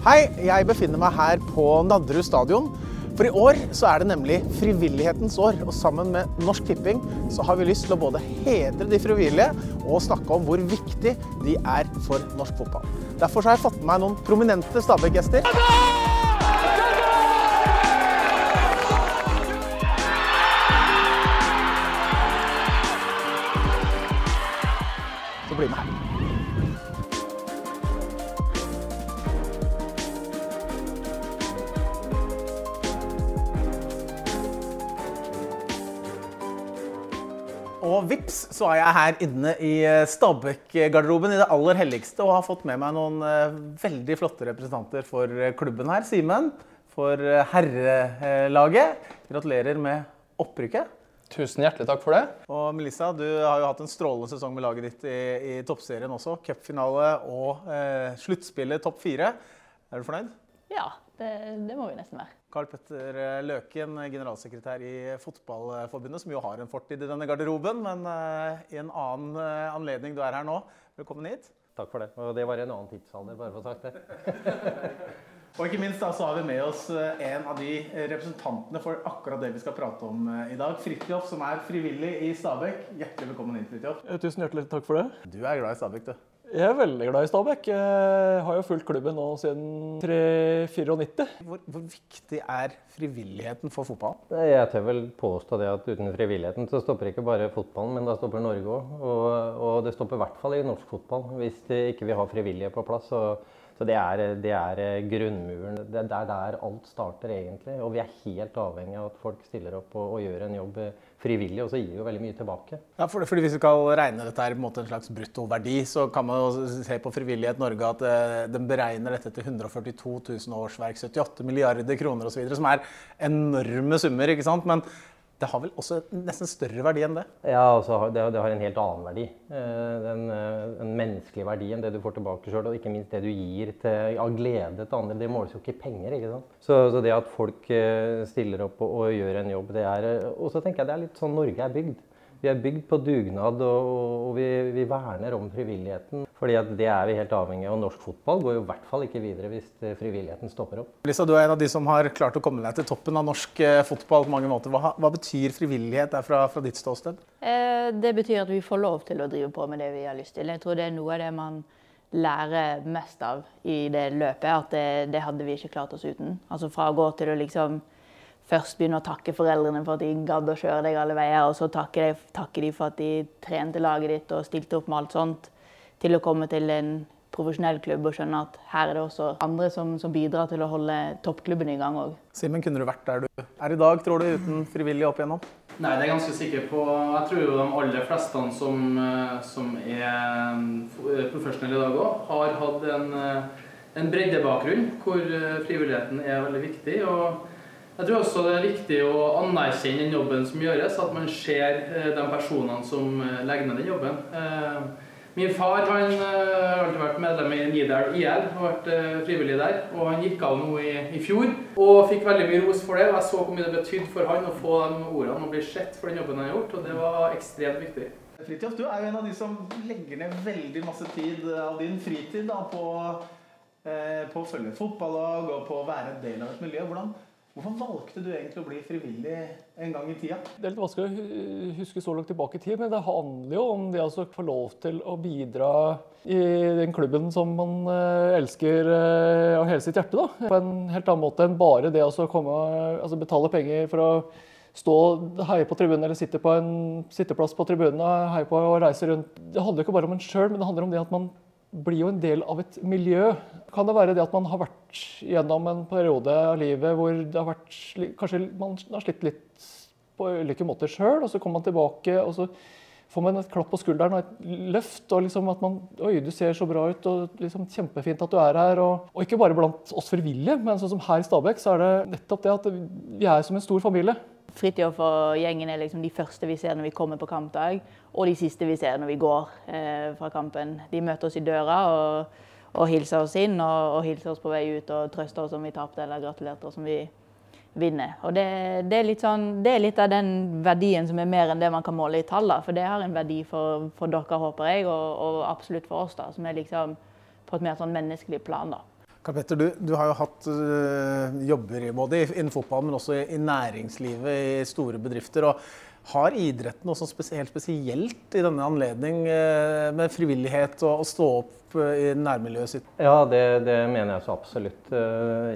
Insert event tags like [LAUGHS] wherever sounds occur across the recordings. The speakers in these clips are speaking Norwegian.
Hei, jeg befinner meg her på Nadderud stadion. For i år så er det nemlig frivillighetens år, og sammen med Norsk Tipping så har vi lyst til å både hedre de frivillige og snakke om hvor viktig de er for norsk fotball. Derfor har jeg fått med meg noen prominente Stabæk-gjester. Så bli med her. Og vips, så er jeg her inne i eh, Stabæk-garderoben i det aller helligste og har fått med meg noen eh, veldig flotte representanter for eh, klubben her. Simen, for herrelaget. Gratulerer med opprykket. Tusen hjertelig takk for det. Og Melissa, du har jo hatt en strålende sesong med laget ditt i, i toppserien også. Cupfinale og eh, sluttspillet topp fire. Er du fornøyd? Ja, det, det må vi nesten være. Karl Petter eh, Løken, generalsekretær i Fotballforbundet, som jo har en fortid i denne garderoben, men eh, i en annen eh, anledning du er her nå. Velkommen hit. Takk for det. Og det var en annen tidsalder, bare for å sagt det. [LAUGHS] Og ikke minst da, så har vi med oss eh, en av de representantene for akkurat det vi skal prate om eh, i dag. Fridtjof, som er frivillig i Stabekk. Hjertelig velkommen inn, Fridtjof. Eh, Tusen hjertelig takk for det. Du er glad i Stabekk, du. Jeg er veldig glad i Stabæk. Jeg har jo fulgt klubben nå siden 1994. Hvor, hvor viktig er frivilligheten for fotball? Jeg tør vel påstå det at uten frivilligheten så stopper ikke bare fotballen, men da stopper Norge òg. Og, og det stopper i hvert fall i norsk fotball hvis det ikke vi har frivillige på plass. Så, så det, er, det er grunnmuren. Det er der alt starter, egentlig. Og vi er helt avhengig av at folk stiller opp og, og gjør en jobb frivillig, og så gir jo veldig mye tilbake. Ja, for, fordi Hvis vi skal regne dette her på en slags bruttoverdi, så kan man jo se på Frivillighet Norge at eh, den beregner dette til 142 000 årsverk, 78 milliarder kroner osv., som er enorme summer. ikke sant? Men det har vel også nesten større verdi enn det? Ja, altså, det, det har en helt annen verdi. Eh, En, en menneskelig verdi enn det du får tilbake sjøl, og ikke minst det du gir til, av glede til andre. Det måles jo ikke i penger. ikke sant? Så, så det at folk eh, stiller opp og, og gjør en jobb, det er Og så tenker jeg det er litt sånn Norge er bygd. Vi er bygd på dugnad, og, og vi, vi, verner om frivilligheten. fordi at det er vi helt avhengig av. Og norsk fotball går jo i hvert fall ikke videre hvis frivilligheten stopper opp. Lisa, du er en av de som har klart å komme deg til toppen av norsk eh, fotball på mange måter. Hva, hva betyr frivillighet der fra, fra ditt ståsted? Eh, det betyr at vi får lov til å drive på med det vi har lyst til. Jeg tror det er noe av det man lærer mest av i det løpet. At det, det hadde vi ikke klart oss uten. Altså fra å gå til å liksom først begynne å takke foreldrene for at de gadd å kjøre deg alle veier, og så takke, de, takke de for at de trente laget ditt og stilte opp med alt sånt, til å komme til en profesjonell klubb og skjønne at her er det også andre som, som bidrar til å holde toppklubben i gang òg. Simen, kunne du vært der du er i dag, tror du, uten frivillig opp igjennom? Nei, det er jeg ganske sikker på. Jeg tror jo de aller fleste som, som er profesjonelle i dag òg, har hatt en, en breddebakgrunn hvor frivilligheten er veldig viktig. og jeg tror også det er viktig å anerkjenne den jobben som gjøres, at man ser de personene som legger ned den jobben. Min far han har alltid vært medlem i Nidal IL og vært frivillig der. og Han gikk av nå i, i, fjor og fikk veldig mye ros for det. og Jeg så hvor mye det betydde for han å få de ordene og bli sett for den jobben han har gjort. og Det var ekstremt viktig. Fridtjof, du er jo en av de som legger ned veldig masse tid av din fritid da, på, eh, på å følge fotballag og på å være en del av et miljø. Hvordan Hvorfor valgte du egentlig å bli frivillig en gang i tida? Det er litt vanskelig å huske så langt tilbake i tid, men det handler jo om det å få lov til å bidra i den klubben som man elsker av hele sitt hjerte. Da. På en helt annen måte enn bare det å komme, altså betale penger for å stå og heie på tribunen eller sitte på en sitteplass på tribunen og heie på og reise rundt. Det handler ikke bare om en sjøl, men det handler om det at man blir jo en del av et miljø. Kan det være det at man har vært gjennom en periode av livet hvor det har vært, kanskje man har slitt litt på ulike måter sjøl, og så kommer man tilbake og så får man et klapp på skulderen og et løft. og liksom at man, Oi, du ser så bra ut, og liksom kjempefint at du er her. Og, og ikke bare blant oss frivillige, men sånn som her i Stabæk, så er det nettopp det at vi er som en stor familie. Fridtjof og gjengen er liksom de første vi ser når vi kommer på kampdag, og de siste vi ser når vi går eh, fra kampen. De møter oss i døra og, og hilser oss inn, og, og, hilser oss på vei ut og trøster oss om vi tapte eller gratulerte oss om vi vinner. Og det, det, er litt sånn, det er litt av den verdien som er mer enn det man kan måle i tall. For det har en verdi for, for dere, håper jeg, og, og, absolutt for oss, da, som er liksom på et mer sånn menneskelig plan. da. Karl Petter, du, du, har jo hatt uh, jobber både innen fotball, men også i, næringslivet i store bedrifter. og Har idretten noe helt spesielt i denne anledning uh, med frivillighet og å stå opp uh, i nærmiljøet sitt? Ja, det, det, mener jeg så absolutt.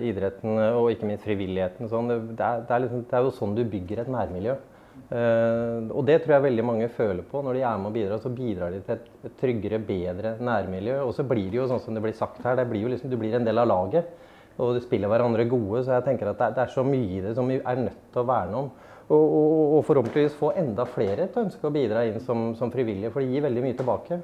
idretten og ikke minst frivilligheten. Sånn, det, det, er, er liksom, det er jo sånn du bygger et nærmiljø. Uh, og det tror jeg veldig mange føler på. Når de er med og bidrar, så bidrar de til et, tryggere, bedre nærmiljø. Og så blir det jo sånn som det blir sagt her, blir liksom, du blir en del av laget. Og du spiller hverandre gode. Så jeg tenker at det er, det er så mye i det som vi er nødt til å verne om. Og, og, og forhåpentligvis få enda flere til å ønske å bidra inn som, som frivillige, for det gir veldig mye tilbake.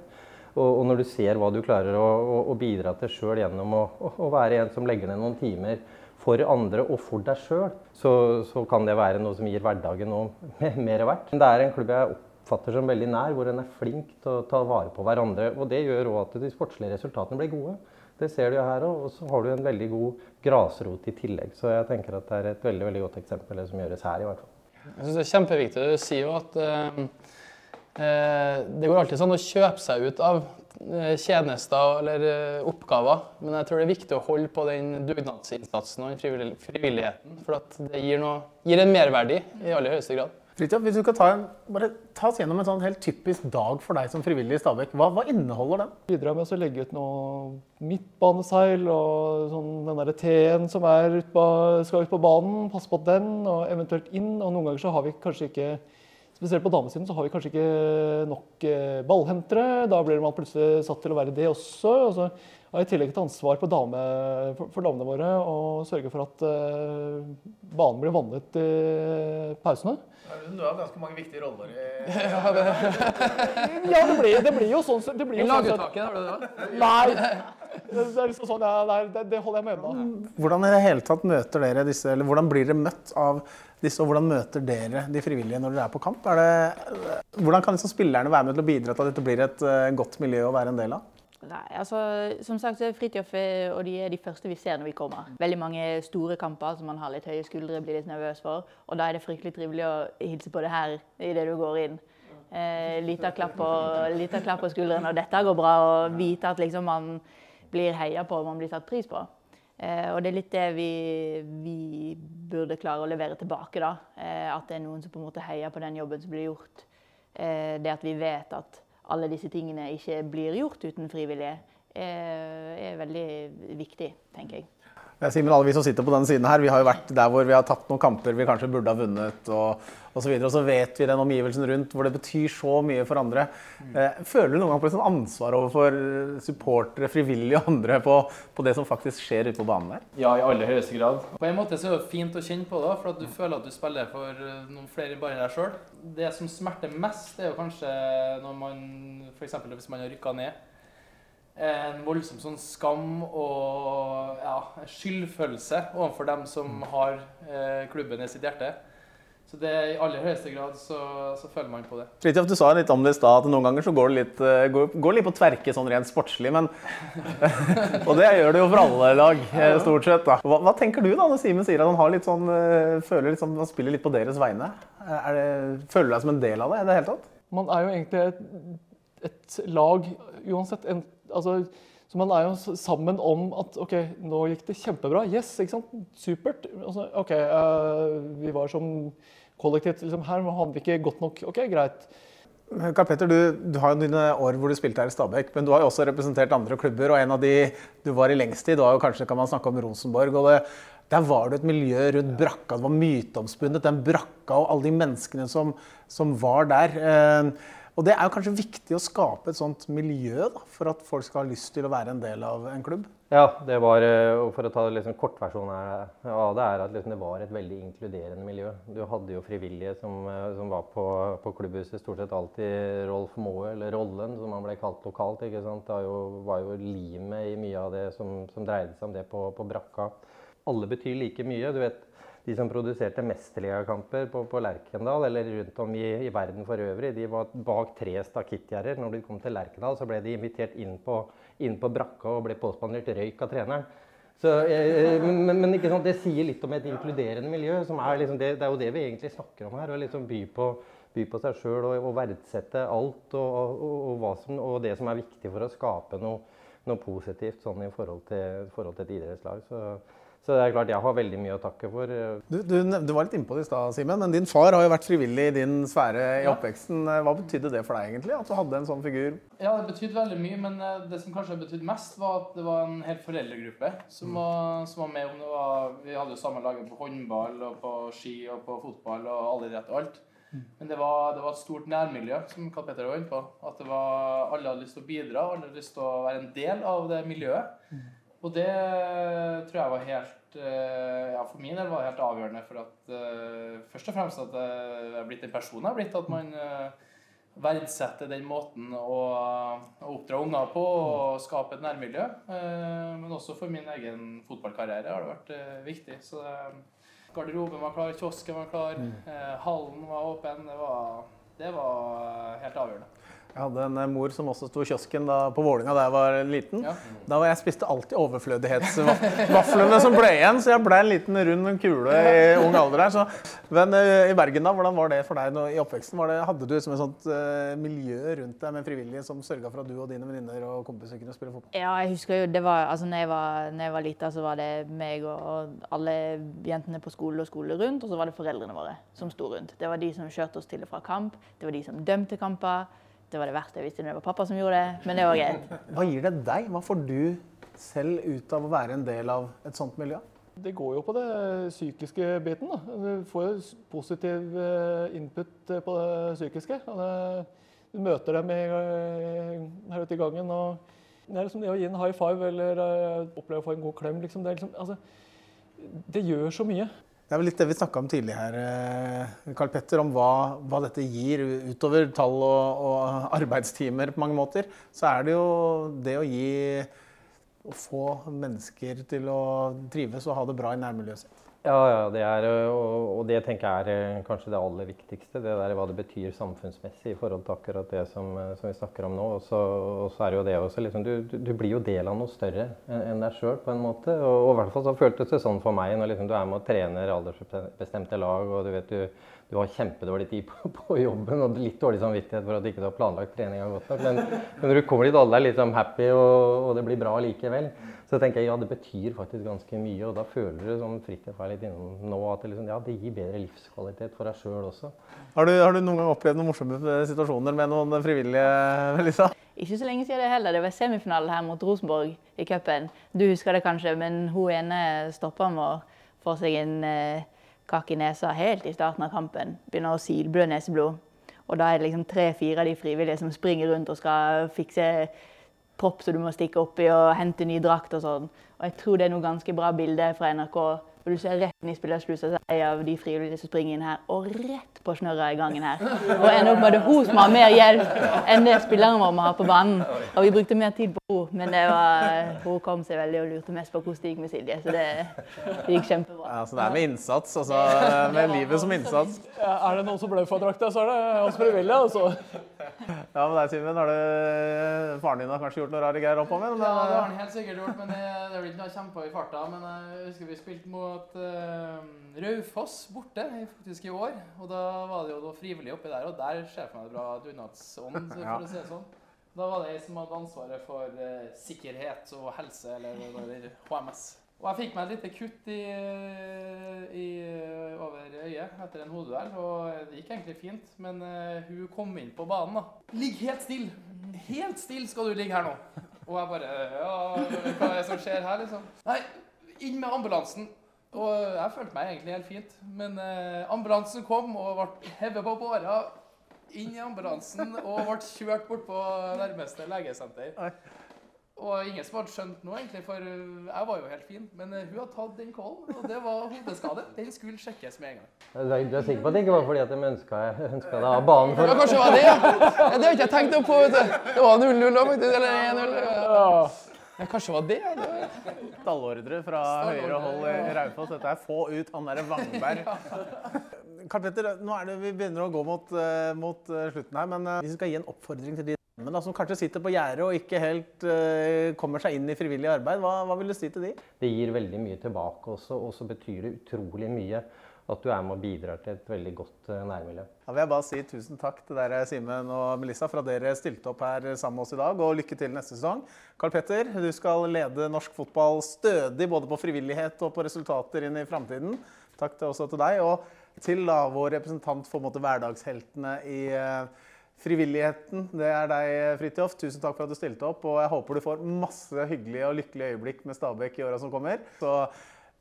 Og, når du ser hva du klarer å, å, å bidra til sjøl gjennom å, å være en som legger ned noen timer for andre og for deg sjøl, så, så, kan det være noe som gir hverdagen noe [LAUGHS] mer verdt. Det er en klubb jeg oppfatter som veldig nær, hvor en er flink til å ta vare på hverandre. Og det gjør òg at de sportslige resultatene blir gode. Det ser du jo her òg. Og så har du en veldig god grasrot i tillegg. Så jeg tenker at det er et veldig veldig godt eksempel det som gjøres her, i hvert fall. Jeg synes det er kjempeviktig. Du sier jo at eh, det går alltid sånn å kjøpe seg ut av Eh, tjenester eller eh, oppgaver. Men jeg tror det er viktig å holde på den dugnadsinnsatsen og den frivilligheten. For det gir, noe, gir, en merverdi i aller høyeste grad. Fritjof, hvis du kan ta, en, bare ta oss gjennom en sånn helt typisk dag for deg som frivillig i Stabekk. Hva, hva inneholder den? Bidrar med å legge ut noe midtbaneseil og sånn den derre T-en som er ut på, skal ut på banen. Passe på den, og eventuelt inn. Og noen ganger så har vi kanskje ikke Spesielt på damesiden så har vi kanskje ikke nok eh, ballhentere. Da blir man plutselig satt til å være det også. Og så har jeg i tillegg et ansvar dame, for, damene våre å sørge for at uh, banen blir vannet i pausene. Du har ganske mange viktige roller i [LAUGHS] Ja, det, [LAUGHS] ja, det, blir, det blir jo sånn det blir I sånn laguttaket, har du det? Nei. Det, er liksom sånn, ja, det, det holder jeg med unna. Hvordan i det hele tatt møter dere disse, eller hvordan blir dere møtt av disse, og hvordan møter dere de frivillige når dere er på kamp? Er det, hvordan kan liksom spillerne være med til å bidra til at dette blir et uh, godt miljø å være en del av? Nei, altså, Som sagt så Fridtjof og de er de første vi ser når vi kommer. Veldig mange store kamper som man har litt høye skuldre, blir litt nervøs for. Og da er det fryktelig trivelig å hilse på det her idet du går inn. Eh, Lita klapp, klapp, på skulderen, og dette går bra. Og vite at liksom man blir heia på og man blir satt pris på. Eh, og det er litt det vi, vi, burde klare å levere tilbake. da. Eh, at det er noen som på en måte heier på den jobben som blir gjort. Eh, det at vi vet at alle disse tingene ikke blir gjort uten frivillige, er veldig viktig, tenker jeg. Jeg sier, men alle vi som sitter på denne siden her, vi har jo vært der hvor vi har tatt noen kamper vi kanskje burde ha vunnet. og og så, videre, og så vet vi den omgivelsen rundt hvor det betyr så mye for andre. Eh, føler du noen gang på et sånt ansvar overfor supportere, frivillige og andre på, på, det som faktisk skjer ute på banen der? Ja, i aller høyeste grad. På en måte så er det fint å kjenne på det, for at du føler at du spiller for eh, noen flere enn bare deg sjøl. Det som smerter mest, er jo kanskje når man f.eks. hvis man har rykka ned en voldsom sånn skam og ja, skyldfølelse overfor dem som mm. har eh, klubben i sitt hjerte. Så det i aller høyeste grad så, så føler man på det. Fritjof, du sa litt om det i stad, at noen ganger så går det litt, eh, går, går litt på tverke sånn rent sportslig. Men, [LAUGHS] og det gjør det jo for alle lag, eh, stort sett. da. Hva, hva tenker du da når Simen sier at han, har litt sånn, eh, føler litt sånn, han spiller litt på deres vegne? Det, føler du deg som en del av det i det hele tatt? Man er jo egentlig et, et lag uansett. En, altså, så man er jo sammen om at OK, nå gikk det kjempebra. Yes, ikke sant? Supert. Altså, OK, uh, vi var som kollektivt liksom, Her hadde vi ikke gått nok. OK, greit. Karl Petter, du, du, har jo dine år hvor du spilte her i Stabæk, men du har jo også representert andre klubber. og En av de du var i lengst tid, var jo kanskje kan man snakke om Rosenborg. og det, Der var det et miljø rundt brakka. Det var myteomspunnet. Den brakka og alle de menneskene som, som var der. Eh, og det er jo kanskje viktig å skape et sånt miljø da, for at folk skal ha lyst til å være en del av en klubb? Ja, det var, eh, for å ta liksom kortversjonen av det, er at liksom det var et veldig inkluderende miljø. Du hadde jo frivillige som, eh, som var på, på, klubbhuset, stort sett alltid Rolf Moe, eller Rollen, som han ble kalt lokalt. ikke sant? Var jo, var jo limet i mye av det som, som dreide seg om det på, på brakka. Alle betyr like mye. du vet de som produserte mesterligakamper på, på Lerkendal eller rundt om i, i, verden for øvrig, de var bak tre stakittgjerder. Når de kom til Lerkendal, så ble de invitert inn på, inn på brakka og ble påspandert røyk av treneren. Så, eh, men, men det sier litt om et inkluderende miljø. er liksom det, det, er jo det vi egentlig snakker om her. Å liksom by, på, by på seg sjøl og, og, verdsette alt og, og, som, og, det som er viktig for å skape noe noe positivt sånn i forhold til, forhold til et idrettslag. Så, så det er klart jeg har veldig mye å takke for. Du, du, du var litt innpå det i stad, Simen, men din far har jo vært frivillig i din sfære i Ja. oppveksten. Hva betydde det for deg egentlig, at du hadde en sånn figur? Ja, det betydde veldig mye, men eh, det som kanskje betydde mest, var at det var en hel foreldregruppe som var, som var med. om det var, Vi hadde jo samme laget på håndball og på ski og på fotball og all idrett og alt. Men det var, det var et stort nærmiljø, som Karl Petter var inne på. At det var, alle hadde lyst til å bidra, alle hadde lyst til å være en del av det miljøet. Og det tror jeg var helt eh, Ja, for min del var det helt avgjørende for at eh, Først og fremst at jeg er blitt den personen jeg er blitt. At man eh, verdsetter den måten å, å oppdra unger på og skape et nærmiljø. Men også for min egen fotballkarriere har det vært viktig. Så garderoben var klar, kiosken var klar, eh, hallen var åpen. Det var, det var helt avgjørende. Jeg hadde en eh, mor som også sto i kiosken da, på Vålinga da jeg var liten. Ja. Da var jeg spiste alltid overflødighetsvaflene som ble igjen, så jeg ble en liten rund kule i ung alder her. Så. Men eh, i Bergen, da, hvordan var det for deg nå, i oppveksten? Var det, hadde du liksom et sånt uh, miljø rundt deg med frivillige som sørga for at du og dine venninner og kompiser kunne spille fotball? Ja, jeg husker jo det var, altså når jeg var, når jeg var lita, så var det meg og, og alle jentene på skole og skole rundt, og så var det foreldrene våre som sto rundt. Det var de som kjørte oss til og fra kamp, det var de som dømte kamper. Det var det verste jeg visste det var pappa som gjorde det, men det var greit. Hva gir det deg? Hva får du selv ut av å være en del av et sånt miljø? Det går jo på det psykiske biten. da. Du får jo positiv eh, input eh, på det psykiske. Du møter dem her ute i gangen. og Det er liksom det å gi en high five eller eh, oppleve å få en god klem. Liksom, det, er liksom, altså, det gjør så mye. Det er vel litt det vi snakka om tidlig her, eh, Karl Petter, om hva, hva dette gir utover tall og, og arbeidstimer på mange måter. Så er det jo det å gi Å få mennesker til å trives og ha det bra i nærmiljøet sitt. Ja, ja, det er, og, og det tenker jeg er eh, kanskje det aller viktigste. Det der hva det betyr samfunnsmessig i forhold til akkurat det som, eh, som vi snakker om nå. Og så, er jo det også liksom, du, du, blir jo del av noe større enn deg sjøl på en måte. Og, og i hvert fall så føltes det sånn for meg når liksom, du er med og trener aldersbestemte lag, og du vet du, du har kjempedårlig tid på, [LAUGHS] på jobben og litt dårlig samvittighet for at du ikke har planlagt treninga godt nok. Men, men når du kommer dit alle er litt sånn happy og, og det blir bra likevel, så tenker jeg ja, det betyr faktisk ganske mye. Og da føler du, som Fridtjof er litt innom nå, at det, liksom, ja, det gir bedre livskvalitet for deg sjøl også. Har du, har du noen gang opplevd noen morsomme situasjoner med noen frivillige, [LAUGHS] Melissa? Ikke så lenge siden det heller. Det var semifinale her mot Rosenborg i cupen. Du husker det kanskje, men hun ene stoppa med å få seg en eh, kakk i nesa helt i starten av kampen. Begynner å silblø neseblod. Og da er det liksom tre-fire av de frivillige som springer rundt og skal fikse propp som du må stikke oppi og hente ny drakt og sånn. Og jeg tror det er noe ganske bra bilde fra NRK. For du ser rett inn i spillerslusa så er en av de frivillige som springer inn her, og rett på snørra i gangen her. Og ender opp med at det er hun som har mer hjelp enn det spilleren vår må ha på banen. Og vi brukte mer tid på henne, men det var, hun kom seg veldig og lurte mest på hvordan det gikk med Silje. Så det, det gikk kjempebra. Ja, så det er med innsats, altså med livet som innsats. Ja, Er det noen som bløfferdrakta, så er det oss frivillige. altså. Ja, med deg, Simen, har du Faren din har kanskje gjort noe rare greier med? Ja, det har han helt sikkert gjort, men det, det blir ikke noe jeg kommer i farta. Men jeg husker vi spilte mot uh, Raufoss borte faktisk i år. Og da var det jo noe frivillig oppi der, og der ser jeg for meg det bra dugnadsånd, for Ja. å si det sånn. Da var det ei som hadde ansvaret for uh, sikkerhet og helse, eller, eller HMS. Og jeg fikk meg et lite kutt i, i, over øyet etter en hodeduell, og det gikk egentlig fint. Men uh, hun kom inn på banen, da. Ligg helt stille! Helt stille skal du ligge her nå. Og jeg bare Ja, hva er det som skjer her, liksom? Nei, inn med ambulansen. Og jeg følte meg egentlig helt fint. Men eh, ambulansen kom og ble hevet på båra. Inn i ambulansen og ble kjørt bort på nærmeste legesenter. Og ingen som hadde skjønt noe, egentlig, for uh, jeg var jo helt fin. Men uh, hun hadde tatt den callen, og det var hodeskade. Den skulle sjekkes med en gang. Du er, du er sikker på at det ikke var fordi at de ønska, deg av banen? for? Ja, kanskje det var det, ja. det har ikke jeg tenkt på. vet du. Det var 0-0 da, faktisk. Eller 1-0. Ja. Kanskje det var det. det var... Stallordre fra høyre hold i Raufoss. Dette er få ut han derre Wangberg. [LAUGHS] Karl Petter, nå er det, vi begynner å gå mot, eh, mot eh, slutten her, men eh, hvis vi skal gi en oppfordring til de men da, som kanskje sitter på gjerdet og ikke helt uh, kommer seg inn i frivillig arbeid, hva, hva vil du si til de? det gir veldig mye tilbake også, og så betyr det utrolig mye at du er med og bidrar til et veldig godt eh, nærmiljø. Da vil jeg bare si tusen takk til dere, Simen og Melissa, for at dere stilte opp her sammen med oss i dag. Og lykke til neste sesong. Karl Petter, du skal lede norsk fotball stødig både på frivillighet og på resultater inn i framtiden. Takk til også til deg. Og til da, vår representant for måte, hverdagsheltene i uh, frivilligheten. Det er deg, Fridtjof. Tusen takk for at du stilte opp. Og jeg håper du får masse hyggelige og lykkelige øyeblikk med Stabæk i åra som kommer. Så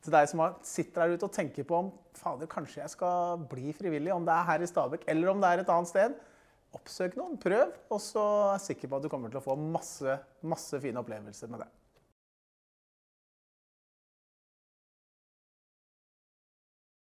til deg som sitter der ute og tenker på om fader, kanskje jeg skal bli frivillig, om det er her i Stabekk eller om det er et annet sted, oppsøk noen, prøv, og så er jeg sikker på at du kommer til å få masse, masse fine opplevelser med det.